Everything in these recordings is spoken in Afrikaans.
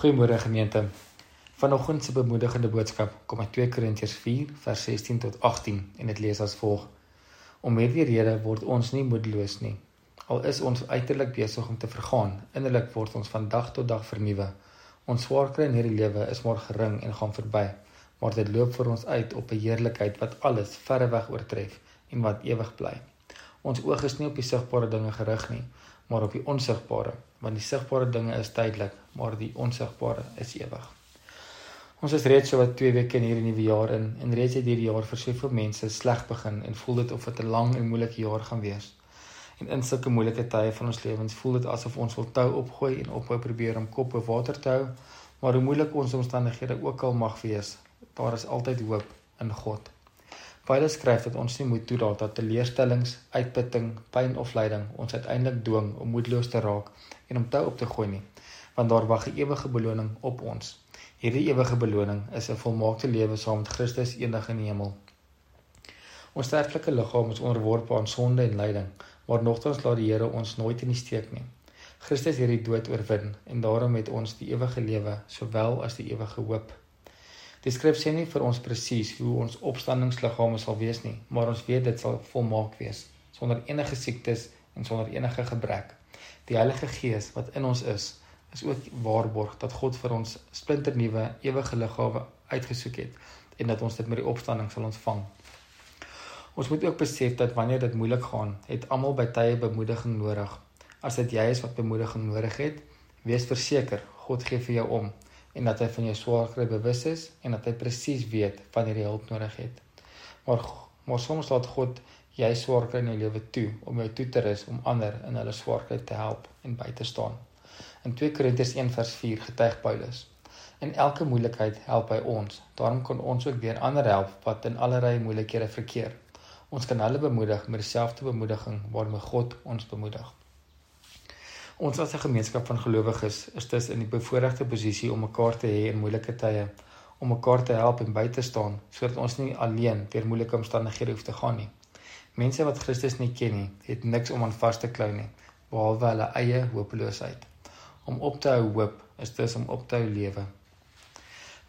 Goeiemôre gemeente. Vanoggend se bemoedigende boodskap kom uit 2 Korintiërs 4 vers 16 tot 18 en dit lees as volg: Om hierdie rede word ons nie moedeloos nie. Al is ons uiterlik besig om te vergaan, innerlik word ons van dag tot dag vernuwe. Ons swaarkry in hierdie lewe is maar gering en gaan verby, maar dit loop vir ons uit op 'n heerlikheid wat alles verreweg oortref en wat ewig bly. Ons oog is nie op die sigbare dinge gerig nie, maar op die onsigbare, want die sigbare dinge is tydelik, maar die onsigbare is ewig. Ons is reeds so wat 2 weke in hierdie nuwe jaar in en reeds het hierdie jaar vir soveel mense sleg begin en voel dit of dit 'n lang en moeilike jaar gaan wees. En in sulke moeilike tye van ons lewens voel dit asof ons wil tou opgooi en ophou probeer om kop bo water te hou, maar hoe moeilik ons omstandighede ook al mag wees, daar is altyd hoop in God. Paulus skryf dat ons nie moet toelaat dat teleurstellings, uitputting, pyn of lyding ons uiteindelik dwing om moedeloos te raak en om tou op te gooi nie, want daar wag 'n ewige beloning op ons. Hierdie ewige beloning is 'n volmaakte lewe saam met Christus eendag in die hemel. Ons sterflike liggaam is onderworpe aan sonde en lyding, maar nogtans laat die Here ons nooit in die steek nie. Christus het die dood oorwin en daarom het ons die ewige lewe sowel as die ewige hoop. Die skrif sê nie vir ons presies hoe ons opstandingsliggame sal wees nie, maar ons weet dit sal volmaak wees sonder enige siektes en sonder enige gebrek. Die Heilige Gees wat in ons is, is ook waarborg dat God vir ons splinternuwe ewige liggame uitgesoek het en dat ons dit met die opstanding sal ontvang. Ons moet ook besef dat wanneer dit moeilik gaan, het almal by tye bemoediging nodig. As dit jy is wat bemoediging nodig het, wees verseker God gee vir jou om en dat hy van jou swaarkry bewus is en dat hy presies weet wanneer jy hulp nodig het. Maar maar soms laat God jy swaarkry in jou lewe toe om jou toe te rus om ander in hulle swaarkry te help en by te staan. In 2 Korintiërs 1:4 getuig Paulus: In elke moeilikheid help hy ons. Daarom kan ons ook weer ander help wat in allerlei moeilikhede verkeer. Ons kan hulle bemoedig met dieselfde bemoediging waarmee God ons bemoedig. Ons as 'n gemeenskap van gelowiges is dus in die bevoordeelde posisie om mekaar te hê in moeilike tye, om mekaar te help en by te staan sodat ons nie alleen deur moeilike omstandighede hoef te gaan nie. Mense wat Christus nie ken nie, het niks om aan vas te klou nie, behalwe hulle eie hopeloosheid. Om op te hou hoop is dus om op te hou lewe.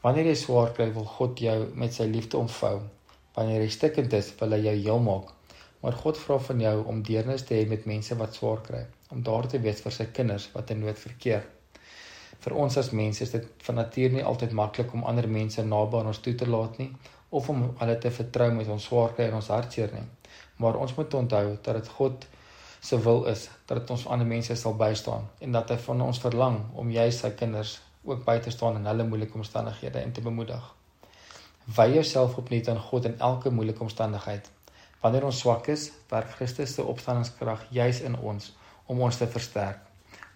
Wanneer jy swaar kry, wil God jou met sy liefde omvou. Wanneer jy stikkend is, wil hy jou heel maak. Maar God vra van jou om deernis te hê met mense wat swaar kry om daar te wees vir sy kinders wat in nood verkeer. Vir ons as mense is dit van nature nie altyd maklik om ander mense naby aan ons toe te laat nie of om hulle te vertrou met ons swaarkry en ons hartseer nie. Maar ons moet onthou dat dit God se wil is dat dit ons ander mense sal bystaan en dat hy van ons verlang om jy sy kinders ook by te staan in hulle moeilike omstandighede en te bemoedig. Wy jouself opnuut aan God in elke moeilike omstandigheid. Wanneer ons swak is, werk Christus se opstandingskrag juis in ons om ons te versterk.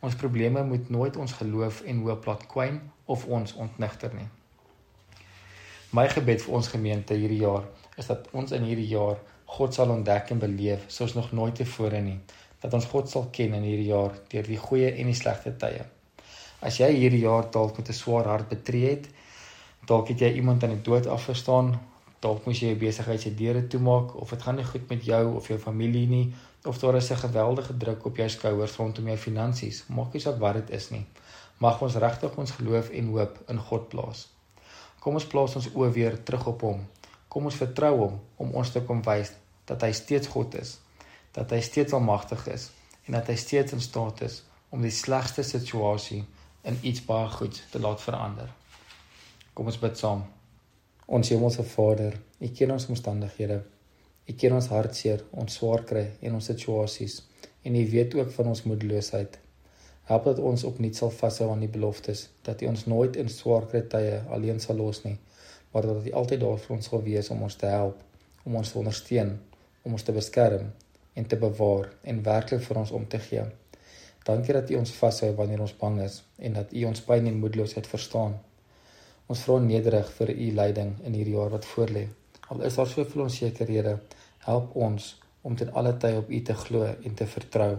Ons probleme moet nooit ons geloof en hoop laat kwyn of ons ontnigter nie. My gebed vir ons gemeente hierdie jaar is dat ons in hierdie jaar God sal ontdek en beleef soos nog nooit tevore nie. Dat ons God sal ken in hierdie jaar deur die goeie en die slegte tye. As jy hierdie jaar dalk met 'n swaar hart betree het, dalk het jy iemand aan die dood afgestaan, dalk moes jy jou besigheid se deure toemaak of dit gaan nie goed met jou of jou familie nie of daar is 'n geweldige druk op jou skouers rondom jou finansies, maak nie saak wat dit is nie. Mag ons regtig ons geloof en hoop in God plaas. Kom ons plaas ons oë weer terug op hom. Kom ons vertrou hom om ons te kom wys dat hy steeds God is, dat hy steeds almagtig is en dat hy steeds in staat is om die slegste situasie in iets baie goeds te laat verander. Kom ons bid saam. Ons Hemelse Vader, U ken ons omstandighede. U ken ons hartseer, ons swaar kry en ons situasies en U weet ook van ons moedeloosheid. Help dat ons opnuut sal vashou aan die beloftes dat U ons nooit in swaar kry tye alleen sal los nie, maar dat U altyd daar vir ons sal wees om ons te help, om ons te ondersteun, om ons te beskerm en te bewaar en werklik vir ons om te gee. Dankie dat U ons vashou wanneer ons bang is en dat U ons pyn en moedeloosheid verstaan. Ons vra nederig vir U leiding in hierdie jaar wat voorlê. Al is daar soveel onsekerhede, help ons om ten alle tye op U te glo en te vertrou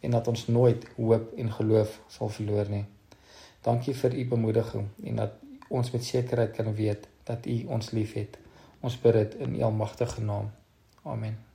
en dat ons nooit hoop en geloof sal verloor nie. Dankie vir U bemoediging en dat ons met sekerheid kan weet dat U ons liefhet. Ons bid dit in U almagtige naam. Amen.